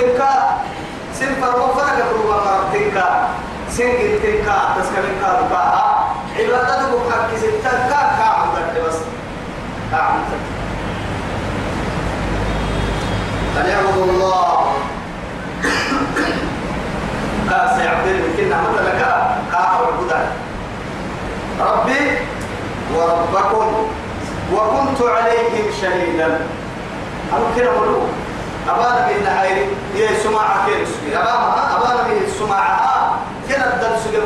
تنكا سن فرمو فرق روبا مرب تنكا. سن تنكا تسكن كا بقى عبادتك حق ستة كا كا عبدت بس. أعبدت أن يعبد الله؟ كاس يعبد يمكن مثلا كا كا عبد ربي وربكم وكنت عليهم شهيدا. كده ملوك. أبانا من يا سماعة كده سجل أبانا أبانا من السماعة كده الدل سجل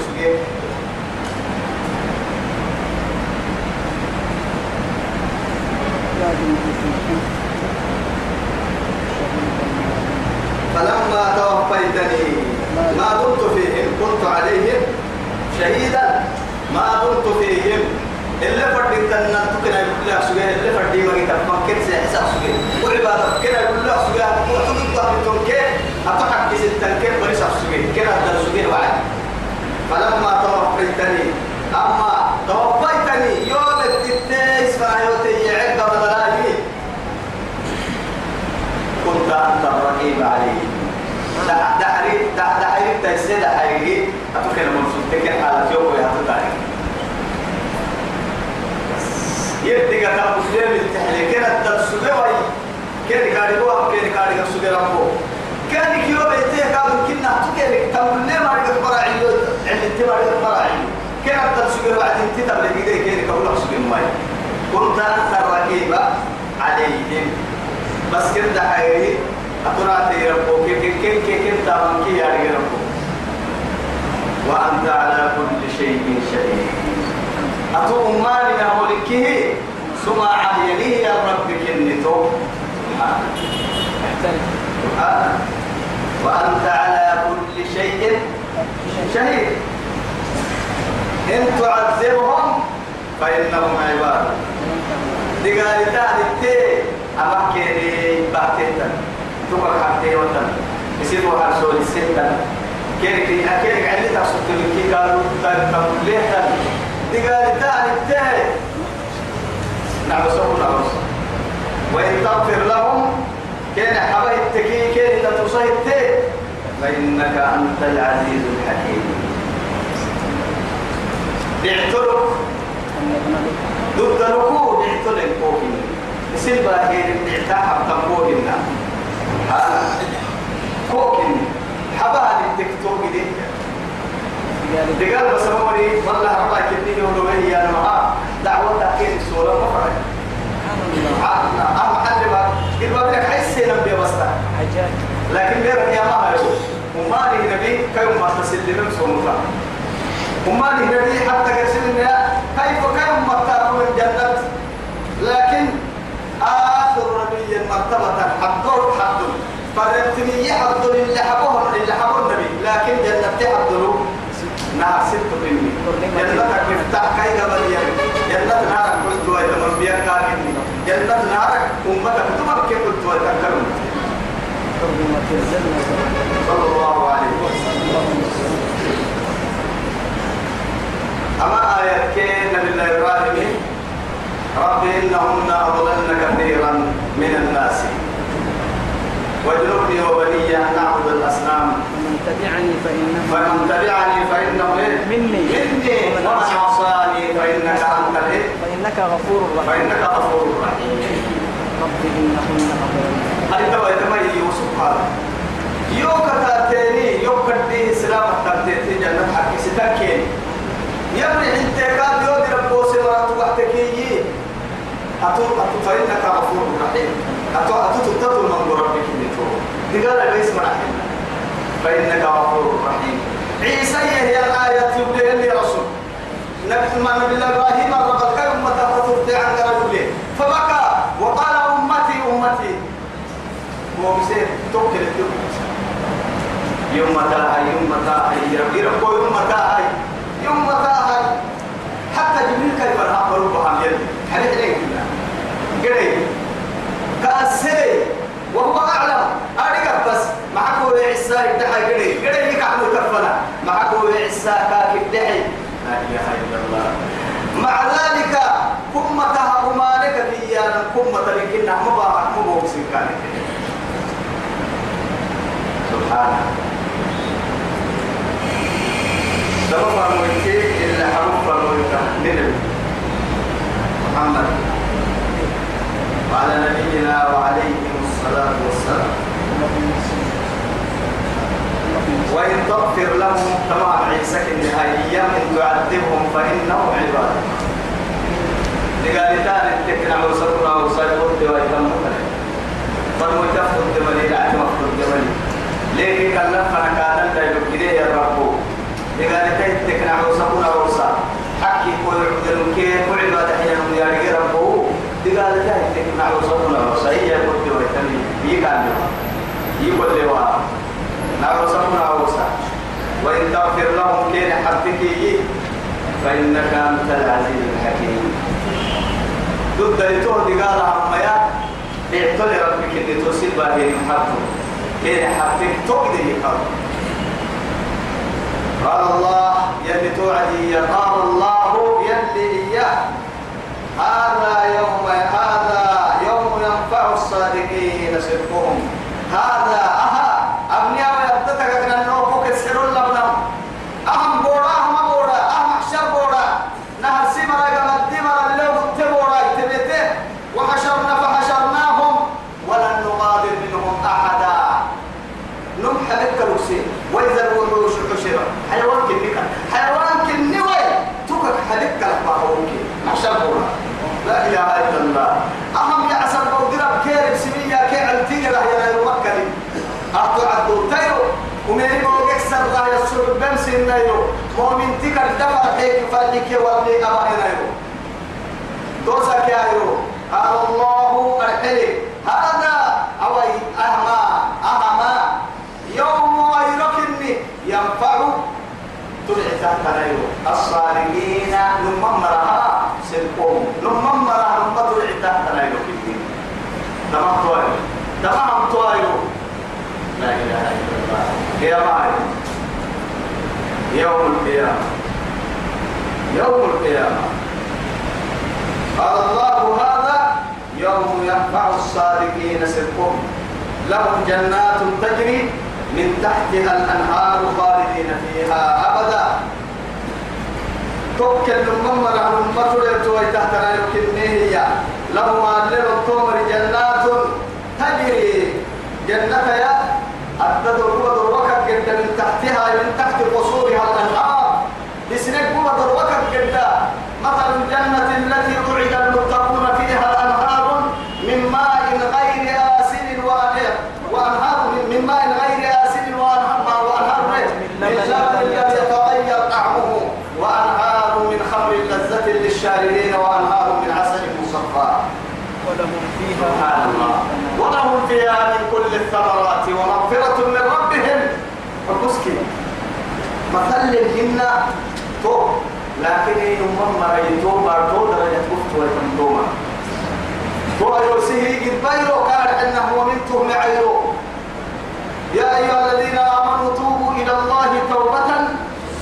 سجل فلما توفيتني ما دمت فيهم كنت عليهم شهيدا. ما دمت فيهم. اللي فردي تنا تكنا يقول لك اللي فردي ما جيت أفكر سيحسب سجى وعبادة كنا يقول لك سجى وتقول لك أتحك بس التنكر بريس سجى كنا سجى وعد فلما توفيتني أما توفيتني يوم التنس فايوتي عقب بدلاجي كنت أنت الرقيب عليه دحري دحري تيسير دحري أتوكل مرسول تكن حالة يوم يا تطاري يدي قطع مسلم التحلي كان الدرسوبي وي. كان كاري بوهم كان كاري كسوبي ربو كان كيو بيتي كان كنا تكيري تمنى ما رجع براعي عند تبارك براعي كان الدرسوبي بعد انت تبلي كده كان كقول سوبي ماي. كنت الرقيب عليهم. بس كده حيري أتراتي ربو كيف كيف كيف كيف تامن كي ربو. وأنت على كل شيء شهيد. أتو أماننا ملكه سمع يليه يا رب كنتو وأنت على كل شيء شهيد. إن تعذبهم فإنهم عباد. دقال تاني تي أما كيري بحتتا تقول حتى وطن. يصيروا حرسول الستة كيري كيري عندي تقصد كي قالوا تقول ليه دقال تاني تي. نعم سووا نعم. وإن تغفر لهم كان حبا التكي كان التي فإنك أنت العزيز الحكيم. اعترف. ضد ركوع اعترف كوكي يصير باهي اعتاح بتنبوهنا هذا كوكي حبا التكتوك دي. دقال بس موري والله ربا كتني ولوهي يا نمها دعوة تأكيد السورة مفرد. أهم حل بقى لك حس نبي بس لكن غير يا ما هو وما لي نبي كيف ما تسلم سومفا وما لي نبي حتى قسمنا كيف كيف ما ترون الجنة. لكن آخر نبي مرتبة حدور حد فرتني حد اللي حبوه اللي حبوه النبي. لكن جنة حدلو نار ست مني. جنتك مفتاح كي قبل يمي جنة نارك قلت وإذا من بيان كاكني جنة نارك أمتك وتكرم صلى الله عليه وسلم أما آية كين بالله إبراهيم رب إنهن أضللن كثيرا من الناس واجنبني وبني أن نعبد الأصنام ومن تبعني فإنه فمن تبعني فإنه؟ مني. مني ومن عصاني فإنك أنت؟ فإنك غفور رحيم فإنك غفور رحيم رب إنهن أضللن هل تبغى تبغى يوسف هذا. يوم كتاتيني يوم كتي إسلام كتاتي جنة حق ستكين يبني انت كان يود ربو سمرات وقتكي أتو أتو فإنك غفور رحيم. أتو أتو تتطل من ربك نتو دقال ليس مرحيم فإنك غفور رحيم. عيسى هي الآية يبدأ لي رسول نبي ما نبي الله إبراهيم رب هو بسير توكل الدنيا يوم متى يوم متى ربي ربو يوم متى يوم متى حتى جبريل كيف الأمر بهم يد حديث عليك قريب كأسي وهو أعلم أريك بس معك هو عيسى يدحي قريب قريب كعمل كفنا معك هو عيسى كاك يدحي لا إله إلا الله مع ذلك كم تهب مالك ديانا كم تلكنا مبارك مبوكسي كان سبحانه سبب الملكي إلا حروف الملكة من محمد وعلى نبينا وعليهم الصلاة والسلام وإن تغفر لهم كما عيسى النهائية إن تعذبهم فإنهم عبادك لقال تاني التكنا وسطنا وسيقود ويتم فالمو تفضل دمني لا تفضل دمني ليه كلفنا كان لا يبكي يا رب لقال تاني التكنا وسطنا وسا حكي كل عدل كيف وعبادة حين يا ربه لقال تاني التكنا وسطنا وسا هي يقود ويتم يقال يقول لي نعم سمنا وسا وإن تغفر لهم كين حبك فإنك أنت العزيز الحكيم. ضد لتوه قال عميا اعتل ربك اللي توصل باهي محبه كين حبك تقدر يقال قال الله يلي توعدي قال الله يلي إياه. هذا يوم هذا يوم ينفع الصادقين صدقهم هذا وابني أبا نيرو دوسك يا يرو قال الله أرحلي. هذا أوي أهما أهما. يوم ويركني. ينفع تحت نيرو الصالحين نممرها سلقوم. نممرها تحت نيرو كنين تمام توالي تمام توالي لا إله إلا الله. يا معي يوم القيامة. يوم القيامة قال الله هذا يوم ينفع الصادقين صدقهم لهم جنات تجري من تحتها الأنهار خالدين فيها أبدا توكل مرة من بطل توي تحت يمكن هي لهم أهل الطمر جنات تجري جنة يا أدد الوكب جدا من تحتها من تحت قصورها الأنهار بسنك بود الوكب جدا مثل الجنة التي وعد المتقون فيها الأنهار من ماء غير آسن وأنهار من ماء غير آسن وأنهار وأنهار من لبن لم يتغير طعمه وأنهار من خمر لذة للشاربين وأنهار من عسل مصفى ولهم فيها سبحان الله ولهم فيها من كل الثمرات ومغفرة من ربهم فكسكي مثل الجنة تو. لكن يوم مريتو بارتو درجة كفت ويتمتوما تو يوسيه قد بيرو كان إنه ومنتم معيرو. يا أيها الذين آمنوا توبوا إلى الله توبة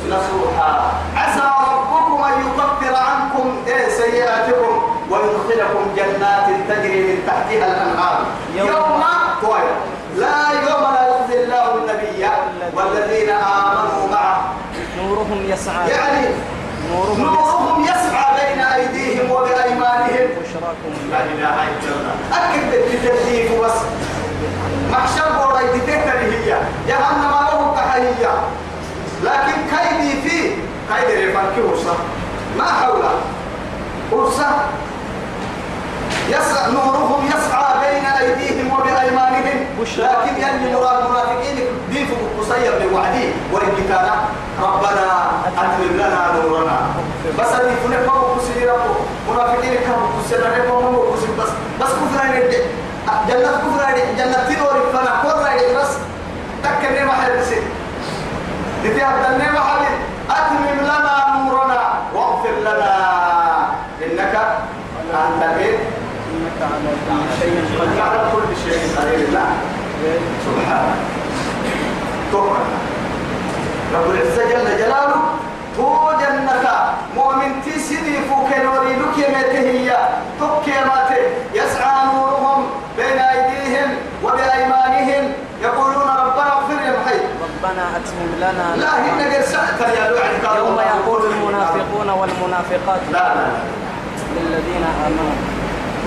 نصوحا. عسى ربكم أن يكفر عنكم إيه سيئاتكم ويدخلكم جنات تجري من تحتها الأنهار. يوم- يوم لا يوم لا يخزي الله النبي والذين آمنوا. معه نورهم يسعى يعني نورهم يسعى نورهم يسعى بين أيديهم وبأيمانهم. بشراكم لا إله إلا الله. أكد بالتكليف بس محشر بورا يدتك هي. جهنم له كحية. لكن كيدي فيه. كيدي رفانك ورسا. ما حوله. ورسا. يسعى نورهم يسعى بين أيديهم وبأيمانهم. بشرى. لكن يلي مراد المنافقين قصير لوعدي ورجتانا ربنا أتمم لنا نورنا. بس اللي فنك ما بقصي ربو. منافقين كم بقصي ربو ما بقصي بس بس كفر يدي جنة كفر يدي جنة تدور فنا كفر يدي بس تكني ما حدث تتهدني ما حدث أتمم لنا نورنا. واغفر لنا. إنك أنت الايه إنك على كل شيء. قدير لا سبحانه تهمة رب العزة جل جلاله هو جنة مؤمن تسدي فوق نوري لك يميته تك يماته يسعى نورهم بين أيديهم وبأيمانهم يقولون ربنا اغفر لهم حي. ربنا أتمم لنا لا هن غير يا لوعد يوم يقول المنافقون والمنافقات لا لا, للذين آمنوا.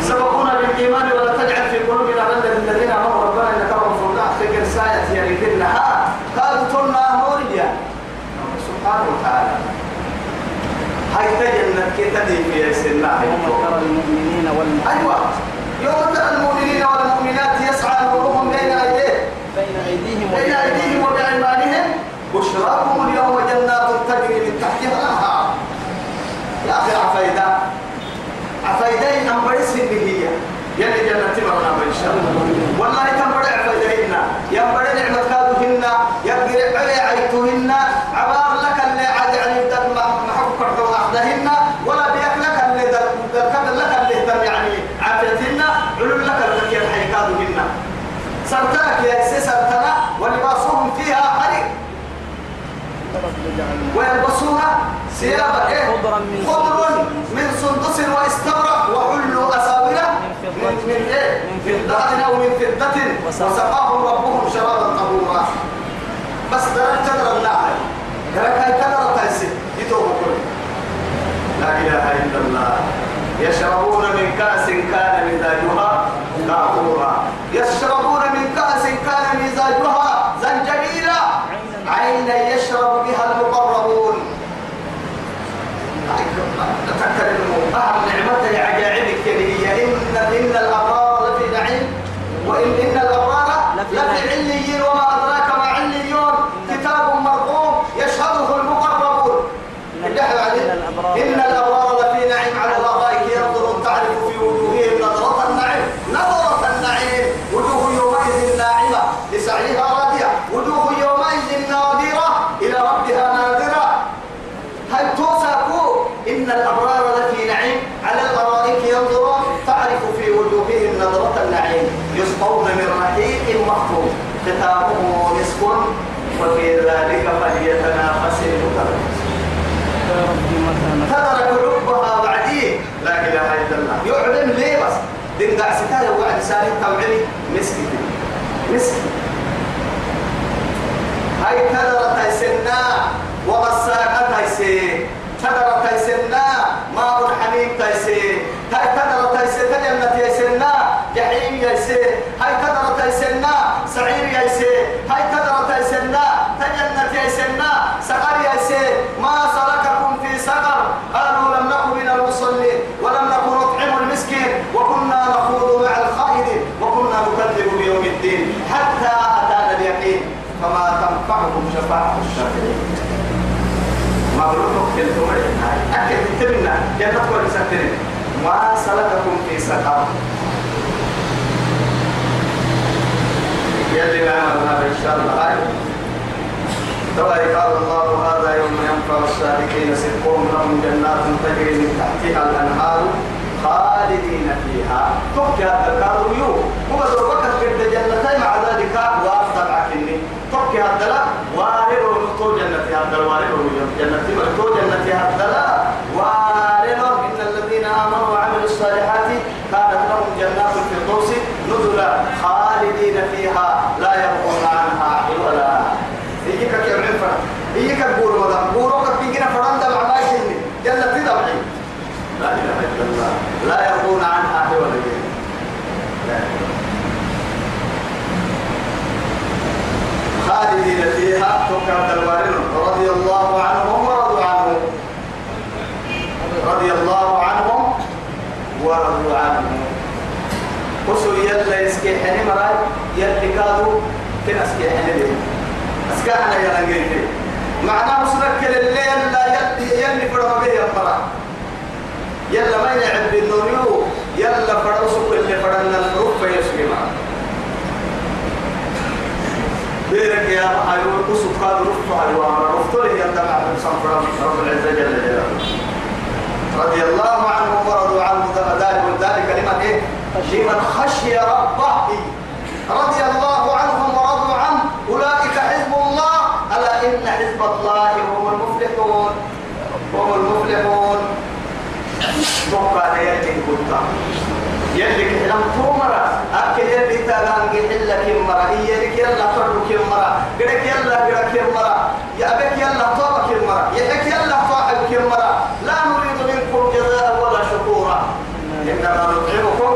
سبقونا بالإيمان ولا تجعل في قلوبنا غلا للذين آمنوا. ربنا إنك رؤوف سايت يا رجلنا قالوا تنا نوريا سبحانه وتعالى. هاي تجنة كي تدي في سنة يوم ترى المؤمنين والمؤمنات. أيوة. يوم ترى المؤمنين والمؤمنات يسعى نورهم بين أيديهم. بين أيديهم بين أيديهم وبأيمانهم. بشراكم اليوم جنات تجري من تحتها الأنهار. يا أخي عفايدة عفايدين أم بريس هي يلي جنة مرنا إن شاء الله والله كم بدع عفايدهن يم بدع نعمة كادوهن يقرع علي عيتوهن عبار لك اللي عاد يعني دل محب كرتو أحدهن ولا بيك لك اللي دل دل كبر لك اللي دل يعني عافيتهن علم لك اللي الحي كادوهن سرتنك يا إسي سرتنا ولباسهم فيها حريق ويلبسون ثيابا إيه؟ خضرا من خضر. من سندس واستبرق وحلوا أساور من. من إيه؟ من فضة. أو من فضة وسقاهم ربهم شرابا طهورا بس درجة تدر النعم درجة هاي تدر تايسي يتوه كل لا إله إلا الله يشربون من كأس كان مزاجها كافورا يشربون سالي توعلي مسكي. مسكي. هاي تدر تيسنا وغساقة تيسي تدر تيسنا ماء حميم تيسي هاي تدر تيسي تجنة تيسنا جحيم يسي هاي تدر تيسنا سعير يسي هاي تدر تيسنا تجنة يسنا سقر يسي ما سلككم في سقر قالوا لم نكن من المصلين فما تنفعهم شفاعة الشافعين ما بلوكم كنتم أكد تتمنى جنة ورسالتين ما سلككم في سقر. يلي ما عملنا إن شاء الله. هاي. تبارك قال الله هذا يوم ينفع الصادقين صدقهم لهم جنات تجري من تحتها الأنهار خالدين فيها. تبكي هذا الكارو يو هو ذو بكر قد جنتين مع ذلك وافضل عكني. تبكي هذا لا وارد تو جنتي هذا الوارد جنتي تو جنتي هذا لا وارد إن الذين آمنوا وعملوا الصالحات كانت لهم جنات الفردوس نزلا خالدين فيها لا يبغون عنها حولا هيك كم عفرة هيك بور مدام بورو كبيجنا فران دم عماي جنة جنة تدمعي لا إله إلا الله لا يرضون عنها حولا خالدين توكل الوارد رضي الله عنهم ورضوا عنه. رضي الله عنهم ورضوا عنه. وسو يلا يسكي حني مراي يلي كادو كن أسكي حني دي أسكي حنا يلا نجيتي معناه مسلك الليل لا يلي يلي فرما به يمرا يلا ما يعب النوريو يلا فرسو اللي فرنا الروح بيرك يا أيوة قصة قال الوامر رفع له يندمع من صنفر رب العزة جل جلاله. رضي الله عنه ورضوا عنه. ذلك ذلك لمن إيه؟ لمن خشي ربه. رضي الله عنهم ورضوا عنه. أولئك حزب الله. ألا إن حزب الله هم المفلحون. هم المفلحون. توقع يلي كنت. يلي كلام تومرا اكل يلي تاغان حل كم مرا هي لك يلا فرد كم مرة قرك يلا قرك مرة يا أبك يلا طوبك مرة يحك يلا طوحك مرة لا نريد منكم جزاء ولا شكورا. إنما نطعمكم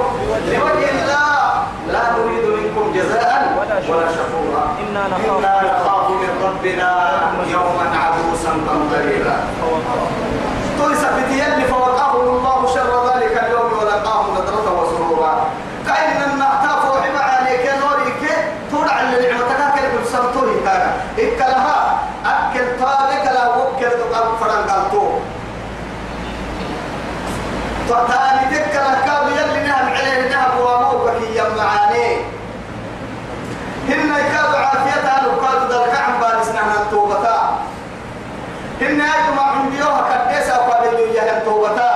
لوجه الله. لا نريد منكم جزاء ولا شكورا. إنا نخاف. من ربنا يوما عبوسا قمطريرا فتاني تكلا كاب يلي نهم عليه نهم واموك يا معاني هن يكاد عافيتها لو كادوا ذلك عن بالسنا التوبتا هن يجمع عنديوها كدسا وقال يجيها التوبتا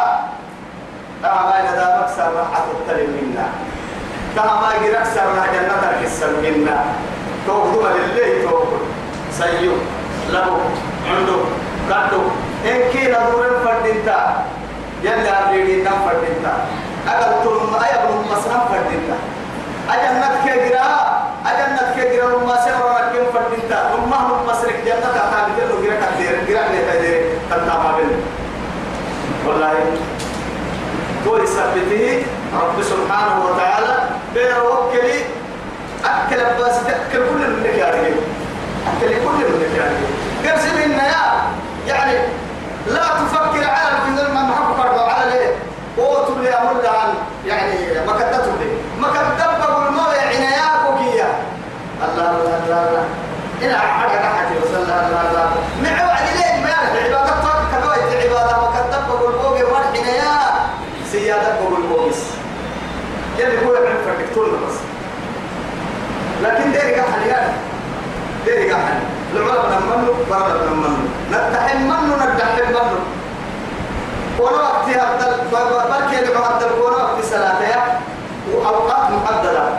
أعمال ذا مكسر راحة التلم منا. كما يجي أكثر راح جنة الحسن منا. توبتوا لله توبتوا سيو له عنده قدو. إن كينا دور فردينتا. يلا أبريدي نم فردينتا أقل تلم أيبن مسلم فردينتا أجنة كجرا أجنة كجرا ما سمر ركين فردينتا أمه مسرك جنة تعالى كله جرا كدير جرا لتدير تنتابع بين والله تو يثبته رب سبحانه وتعالى بين وكلي أكل بس تأكل كل منك يا رجل أكل كل منك يا رجل قرسم إن يعني لا تفكر على ما محب فرض على ليه؟ قوت لي أمر عن يعني ما كدته لي ما كدب أقول ما عناياك وكيا الله الله الله الله. إلى حاجة نحكي وصلى الله الله مع وعد ليه؟ ما يعرف. عبادة كبويت عبادة ما كدب أقول بوقي والعنايا سيادة أقول بوقيس يلي هو يعمل طول بس؟ لكن ديري قحل يعني. ديري قحل نمنه نتحم منه نتحم منه كونا وقت هذا بركي اللي معدل كونا وقت صلاة وأوقات محددة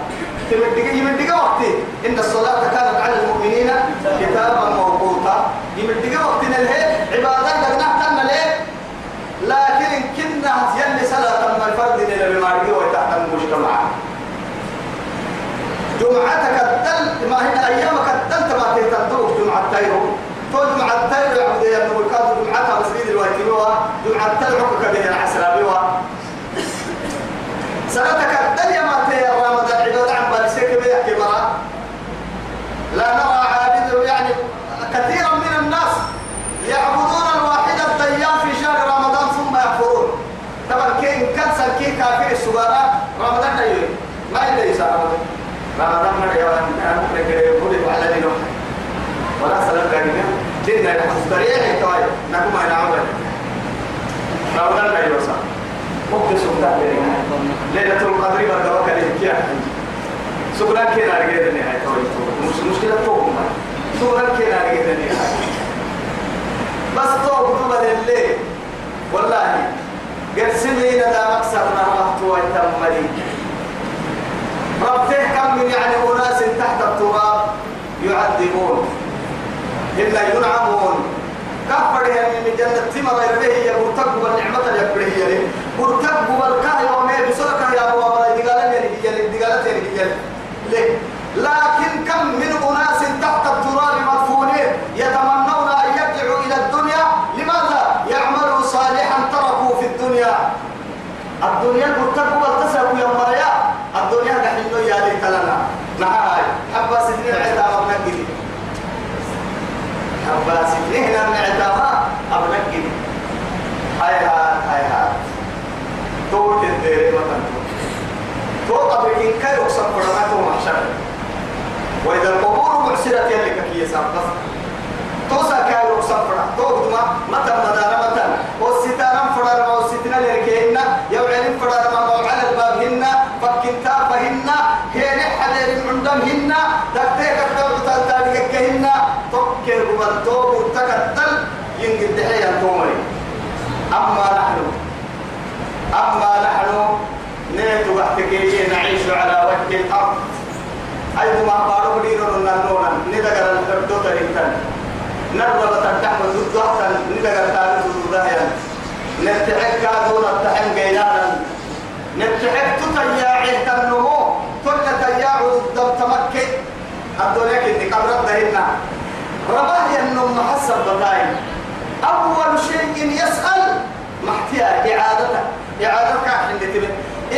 تمدقى يمدقى وقت إن الصلاة كانت على المؤمنين كتابا موقوتا. يمدقى وقت نلهي عبادات تم ليه لكن كنا يلي صلاة ما الفرد اللي بمارجي وتحت المجتمع. جمعتك الدل ما هي أيامك الدل تبع تهتدوك جمعة تيرو تو جمعة تيرو يعبد يا ابن الكاد جمعتها مسجد تيرو حكك به العسل بيوها سنتك الدل يا ما تي رمضان عبادة عن بالسيك بيحكي مرة لا نرى عابد يعني كثيرا من الناس يعبدون الواحد الديان في شهر رمضان ثم يكفرون طبعا كين كان سلكي كافر السجارة رمضان دايو ما يدري رمضان رمضان ما يا أنا بقول على دينه ولا سلام كريم ديننا مستريح توي نكون ما نعمل رمضان دايو صح ممكن سبتا ليلة القدر ما توكل كيا. سبلا كنا رجعنا نهاية مش مشكلة توهم سبلا كنا رجعنا نهاية بس توقف بدل الليل والله. قرسمين دا مكسر نهمت ويتملي ربته كم من يعني أناس تحت التراب يعذبون. إلا ينعمون. كفر هي من جنة تمر يربيه هي مرتقب النعمة يبره هي مرتقب الكاه يومي بسرك يا أبو أبو دقالة يعني دقالة يعني ليه؟ لكن كم من أناس تحت التراب مدفونين يتمنون أن يرجعوا إلى الدنيا؟ لماذا؟ يعملوا صالحا تركوا في الدنيا. الدنيا المتقوى تساوي يا مريا الدنيا قحينو يا ليت لنا نهاي حبا سنين عتاب ابنك حبا سنين عتاب ابنك هاي هاي هاي هاي. تو تدري مثلا تو قبل كي يقسم فرماته محشر وإذا القبور بعثرت يلك كي يسابق توسا كاي يقسم فرما تو ما متى مدانا متى. والستارم فرما والستنا لركينا يوعلم فرما وعلى الباب هنا. فكنتا فهنا هي حدير عندهم هنا. تكتيك الدور بالتوب تكتل ينقل دحيا تومري أما نحن أما نحن نيت وحتكي نعيش على وجه الأرض. أيضا ما قالوا بديرون النانونا ندقر الفردوت الإنتان نرغب ضد أحسن ندقر تاريخ ضدها نتحك كادون التحم قيلانا نتحك تتياعي تنمو. كل تياع ضد تمكي الدنيا كني قبر دهنا رباه ينم محسب بتاي أول شيء يسأل محتيا إعادته إعادتك عند تبن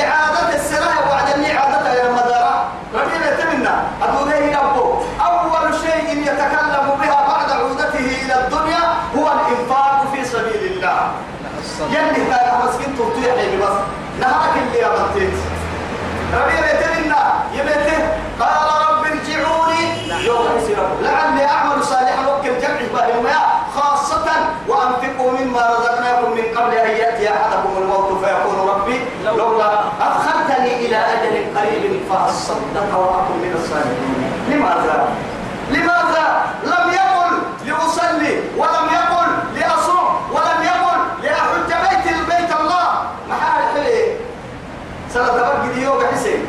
إعادة السلاح وعدني إعادتها يا مدارة ربنا تمنى أدوني أبو أول شيء يتكلم بها بعد عودته إلى الدنيا هو الإنفاق في سبيل الله يلي كان مسكين تطيع لي بس نهارك اللي يا بطيت ربنا تمنى يبته قال رب ارجعوني يوم يسير لعلي أعمل صالحا وكل جمع باهم خاصة وأنفقوا مما رزقناكم من قبل أن يأتي أحدكم الموت فيقول ربي لولا أخرتني إلى أجل قريب فأصدق وأكن من الصالحين لماذا؟ لماذا؟ لم يقل لأصلي ولم يقل لأصوم ولم يقل لأحج بيت البيت الله. محال حلي سنة تبقى دي يوم حسين.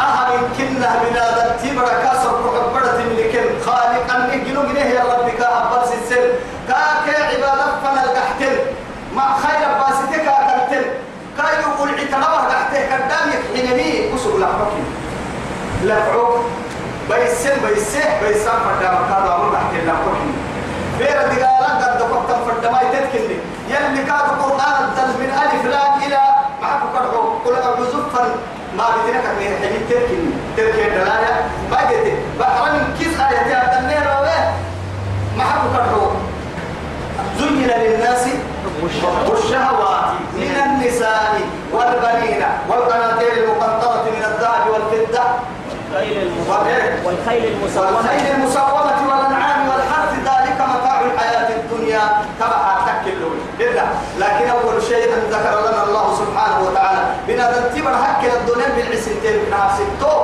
أهل كنا بلاد تبرا كاسر كبرت لكن خالق أن يجنو منه يا ربي كأبر سلسل كاك عبادة فنا لحبك بيسن بيسه بيسان فدا مكان عمر قحتل لحبك بير دقالة قد دفقت فرد ما يتذكرني يلي كاد القرآن الدل من ألف لام إلى معك قرعو قل أعوذ زفا ما بدنا كمية حديد تركن تركن دلالة ما جت بحر من كيس آية يا تنير وين حكوا كرهو زين للناس حب والخيل المسومة والخيل المسومة والأنعام والحرث ذلك متاع الحياة الدنيا. تبع تكل إلا. لكن أول شيء أن ذكر لنا الله سبحانه وتعالى. بنا تنتبر حق الدنيا بالعسنتين من عسنتو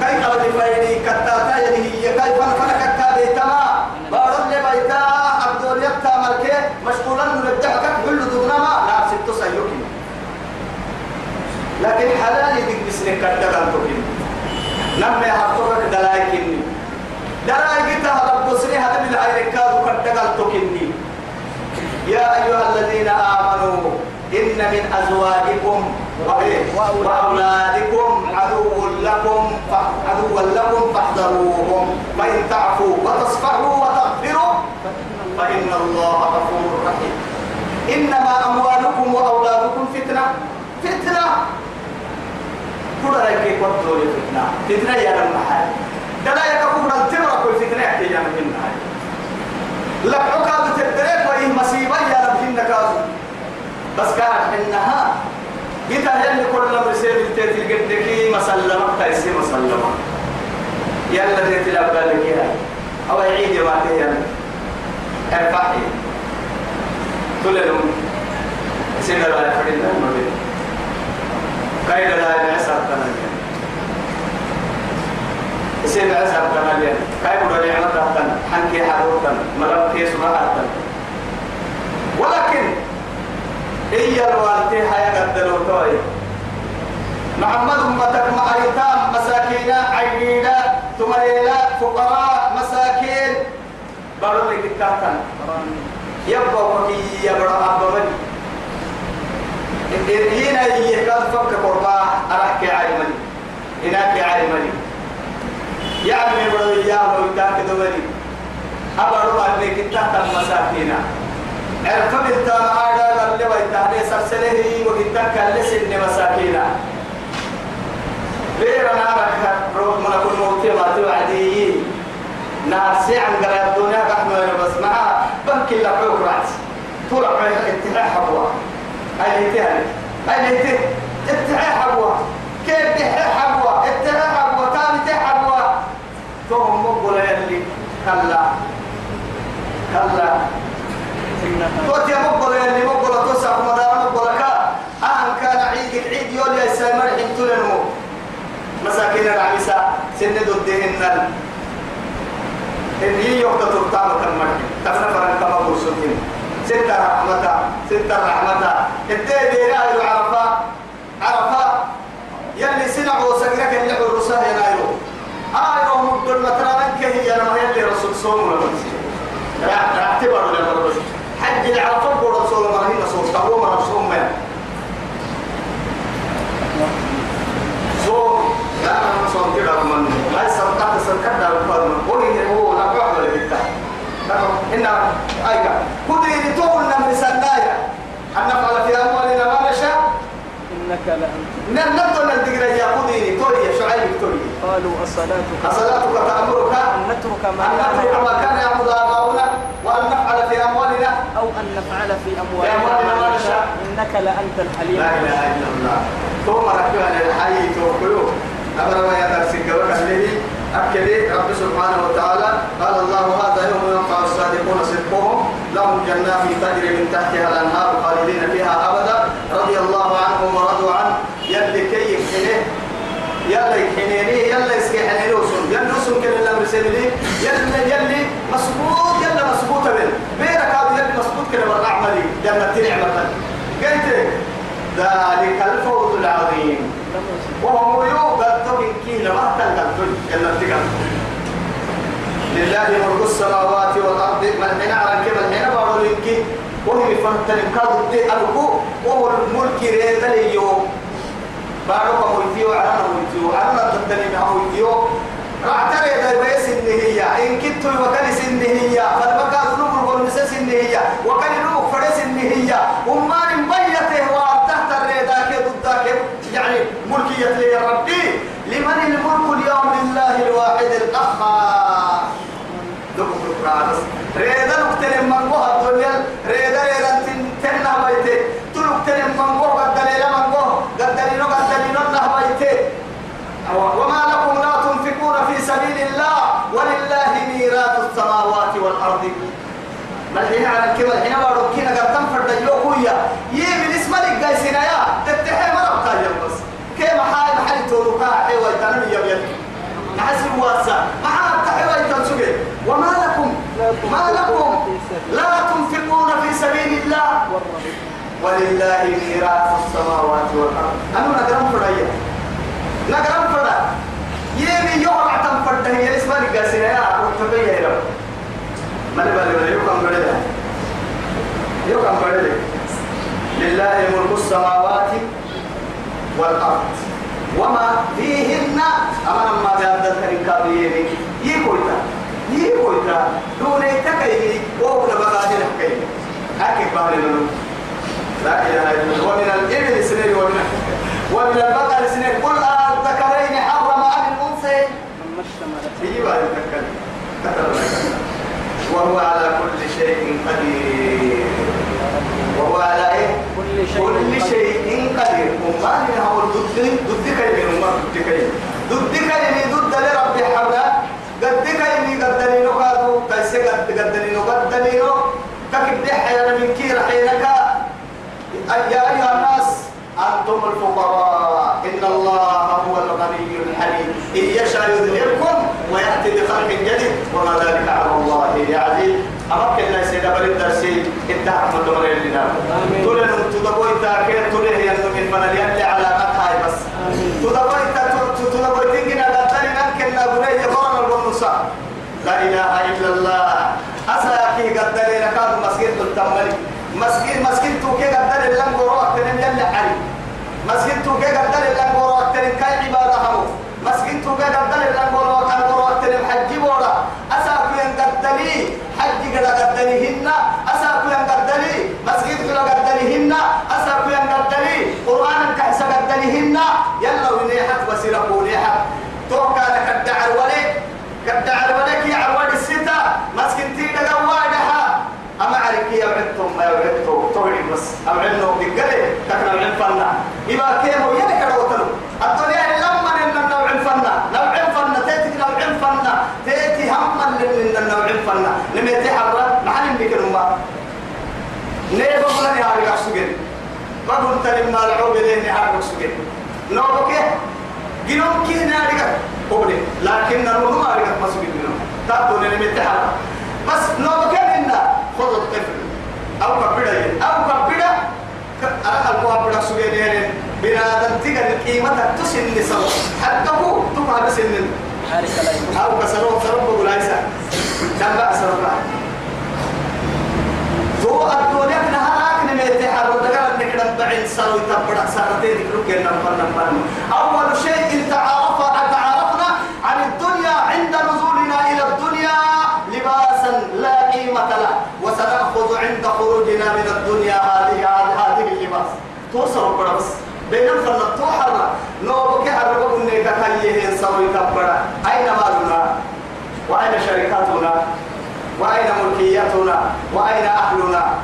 كيف قد فايدي كتاتا يعني هي. كيف فلك كتابي تما بارد لبيتا عبد يتا ملكي. مشغولا نرجعك. كل دونما لا ستو سيوكي لكن حلالي ديك بسنك كتاتا توكي نمي هاتوك دلايكني دلايكتا رب سني هذا من العيركاد كتاتا توكيني يا أيها الذين آمنوا إن من أزواجكم وأولادكم عدو لكم عدوا لكم فاحذروهم. فإن تعفوا وتصفحوا وتغفروا فإن الله غفور رحيم. إنما أموالكم وأولادكم فتنة. فتنة. كل رأيك قدروا فتنة فتنة يا المحل دلا يكفون التمرة الفتنة يحكي يا منها لقعك بتدريك وإن مصيبة يا رب إنك بس كانت إنها جيتا يلي كل ما رسيب التيتي قدكي مسلمة تايسي مسلمة. يلا ديت الأبالك يا. أو يعيد ما تهيا ارفعي. كل لهم سيدنا لا يفرد المبين كايدا لا يعسر تناليا سيدنا عسر تناليا كاي بدو نعمة تن حنكي حدوتن مرم كيس ولكن هي الوالدة هيا قدروا توي محمد أمتك مع أيتام مساكين عينينا تمرينا فقراء مساكين. بارو لك التاكن يبقى وكي يبقى أبواني هنا يكاد فك قربا أرحك عالمني هناك عالمني يعني بدو إياه ويتاك دواني أبرو أبنك التاكن مساكين عرف بنت هذا اللي ويتهدي سرسله وقتك لسن مساكينا غير نارك روح من كل موت ما توعدي. نار سيعن قال الدنيا قحنا بس مع بنك لا حوك رأس. طول عمرك اتحاد اي اتحاد اتحاد حبوا كيف اتحاد حبوا اتحاد حبوا تاني اتحاد حبوا ثم مقبل يلي كلا كلا توت يا مقبل اللي مقبل توسع مدار مقبل كا أهم كان عيد عيد يولي السلام رحم تلنو مساكين العميسة سن ضدهن اللي يوقت ترتام كمك تفنى فرن كما برسولين ستة رحمة. ستة رحمتا الدين دينا عرفا عرفا يلي سنع وسقرك اللي عرسا ينايرو آيرو آه، مدل مترانا كهي ينما يلي رسول صوم اعتبروا لما رسول حج العرفة برسول مرهي رسول تقوم رسول من صوم. لا أنا صوم كده من لا سرقت سرقت دار الفرن قولي هو لا بعمل بالتحديد إنها أيها كل اللي تقول لنا أن نفعل في أموالنا ما نشاء. إنك لأنت. نبدو أن تقرأ يا كدري توري شعيب توري قالوا أصلاتك. أصلاتك تأمرك. أن نترك ما أن كان نترك ما كان يعبد آباؤنا وأن نفعل في أموالنا. أو أن نفعل في أموالنا. ما نشاء. إنك لأنت الحليم. لا إله إلا الله. ثم ركبنا للحي توكلوا. أمر ما يدرس الجواب الذي أكد رب سبحانه وتعالى. قال الله هذا يوم ينفع الصادقون صدقهم. لهم جنات تجري من تحتها الأنهار خالدين فيها أبدا. رضي الله عنهم ورضوا عنه. يلي كي يحنيه يلا يحنيني يلا يسكي حنينوسون يلا نسون كل الله مرسلني. يلا يلي مسبوط يلا مسبوط بين بينك هذا يلي مسبوط كده برا عملي جنة نعمة قلت ذلك الفوز العظيم. وهو يوقف من كينا ما تنقل جنة تقل لله ملك السماوات والأرض. من حين على كما حين بارو لنكي وهي فرتن كادو دي ألقو وهو الملك ريد اليوم. بارو كمويتيو عرنا مويتيو عرنا تدني مويتيو راعتري دا بيس النهية إن كنت وكان سنهية فالبقى ذنوب الغلمسة سنهية وكان نوك فرس النهية وما نبيته وتحت الريدا كدوداك يعني ملكية لي ربي لمن الملك اليوم لله الواحد القهار لكم القرآن ريدا نكتن من قوة الدنيا ريدا ريدا تنتنا بيته تلوكتن من قوة قد دليل من قوة قد دليل قد دليل بيته وما لكم لا تنفقون في سبيل الله ولله ميراث السماوات والأرض. الحين على الكبر الحين بارو كنا قد تنفرد يوكويا يمن اسم لك قايسنا يا تتحي مرة بتاجر بس حال محل تولوكا حيوة تنمي يبيت حسب واسع ما حال تحيوة تنسوكي وما لكم ما لكم لا تنفقون في سبيل الله. ولله ميراث السماوات والأرض. أنا نقرم فريا نقرم فريا يمي يوم عتم فرده هي اسمها لقاسنا يا وتبيه يا رب. ما نبالي يوكم بدل يوكم بدل لله ملك السماوات والأرض. وما فيهن أمر ما جاءت الكابرين يكويتا يكويتا دون تكيني وهو بقادر حكي. أكيد بارنا لا إله إلا الله. ومن الإبل سنين ومن ومن البقر سنين. قل الذكرين حرم عن الأنثيين أما اشتملت الذكر وهو على كل شيء قدير. وهو على إيه؟ كل شيء كل شيء قدير. وما لنا هو ضد ضد كلمة وما ضد كلمة ضد كلمة ضد لرب حبنا قد كلمة قد دليل قادو كيس قد قد دليل قد دليل ككبد حيانا من كير حينك يا أيها الناس أنتم الفقراء. إن الله هو الغني الحليم إن يشاء يذهبكم ويأتي بخلق جديد. وما ذلك على أمك الناس إذا بريد درسي إنت أحمد دمر لنا. تقول أن تدبوي تاكير تقول هي من فنال يلي على قطعي بس. تدبوي تدبوي تنجنا قدري نمكن لا بني يقرن البنصا لا إله إلا الله. أساكي قدري لكاد مسجد التملي مسجد مسجد توكي قدري لن قروة تنم يلي علي. مسجد توكي قدري لن قروة تنم كاي عبادة همو مسجد توكي قدري لن قروة تنم حج بورا أساكو ينقدري حج قد قدريهن أساكو ينقدري مسجد قد قدريهن أساكو ينقدري قرآن كحس قدريهن يلا ونيحت وسيرك ونيحت توكا لك الدعر ولي. كالدعر ولك يا عواد الستة مسكن تيدا قوادها أما عليك يا عدتم ما يعدتم توري بس. أو عنه بقلي تكنا عن فنا إما كيمو يلك روتلو الدنيا لما إن النوع فنا نوع فنا تأتي نوع فنا تأتي هم من النوع فنا لما يتحرر محل بكر ما نيبا بلن يا رجع سجن ما قلت لما العوب لين يحرك سجن نوبك جنوم كي نارجع قبل لكن نروح ما رجع ما سجن منه تابو لين يتحرك بس نوبك إننا خذ الطفل أو كبدا أو كبدا ألقوا أبدا سجن بنادم تيجي القيمة تسن سوا حتى هو لا يكون أو كسروا سرب ولايسا جنب سرب تو الدنيا نهارك نميت الإنسان سارو يتبرك سارتين ذكرك النمبر نمبر أول شيء تعارف تعرفنا عن الدنيا عند نزولنا إلى الدنيا لباسا لا قيمة له وسنأخذ عند خروجنا من الدنيا هذه هذه اللباس. توصل بس. بينما فلتو حرة نو بكي حرة بقولني كتاية سارو يتبرك أين مالنا؟ وأين شركاتنا؟ وأين ملكياتنا وأين أهلنا؟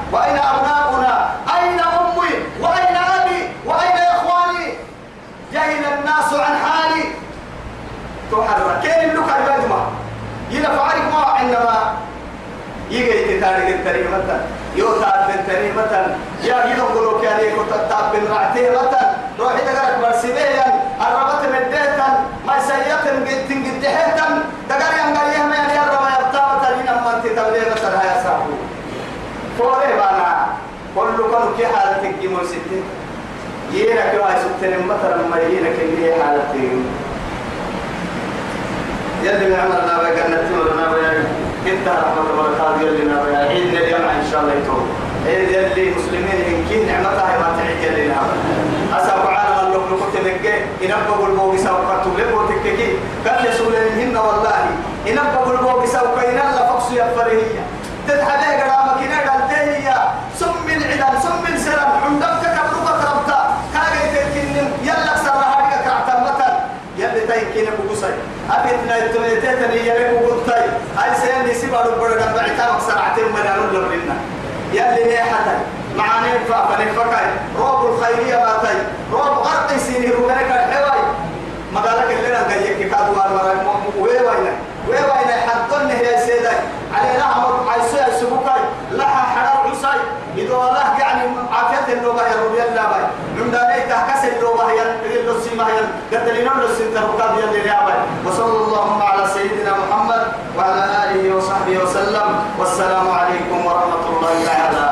تحرك كين لك البدمة إذا فعلك ما عندما يجي تتارك التري مثلا يو تاب التري مثلا يا يدو قلوك يا ليك تاب بن رعتيه مثلا روح تقرأ برسيبيا الربط من ديتا ما سيئت قد دهتا تقرأ ينقل يهم يعني الربا يبتا مثلا إنما أنت تبليه مثلا يا سابو. فوري بانا كل كل كي حالتك جمل ستين. يينك واي ستين مثلا ما يينك اللي حالتك يلي من عمرنا بقى نتمرنا بقى انت رحمة وبركاته يلي نبقى عيدنا اليوم إن شاء الله يتوب عيد يلي مسلمين يمكن نعمتها ما تعيد يلي نعمة أسأل عالم الله نكت نجي إنبغوا البوغي سوف تبلغوا تككي قال لسوليهن والله التميتين يلي بقصي هاي سيني سيبا ربنا قد بعتامك سرعتين مليون لبرنا يلي نيحتك معاني فنفكاي روب الخيرية باتي روب غرقي سيني ربنك الحواي. ما قالك اللي أنا جايك كادوا المرا ويوينا ويوينا حطن هي سيداي. علينا عمر عيسى يسبوكاي لها حرار عيسى إذا الله يعني عافية اللغة يا رب يلا باي. من دانيك كسر اللغة هي اللي ما هي قد لنا نسين تركاب يلي يا باي وصلى اللهم على سيدنا محمد وعلى آله وصحبه وسلم والسلام عليكم ورحمة الله تعالى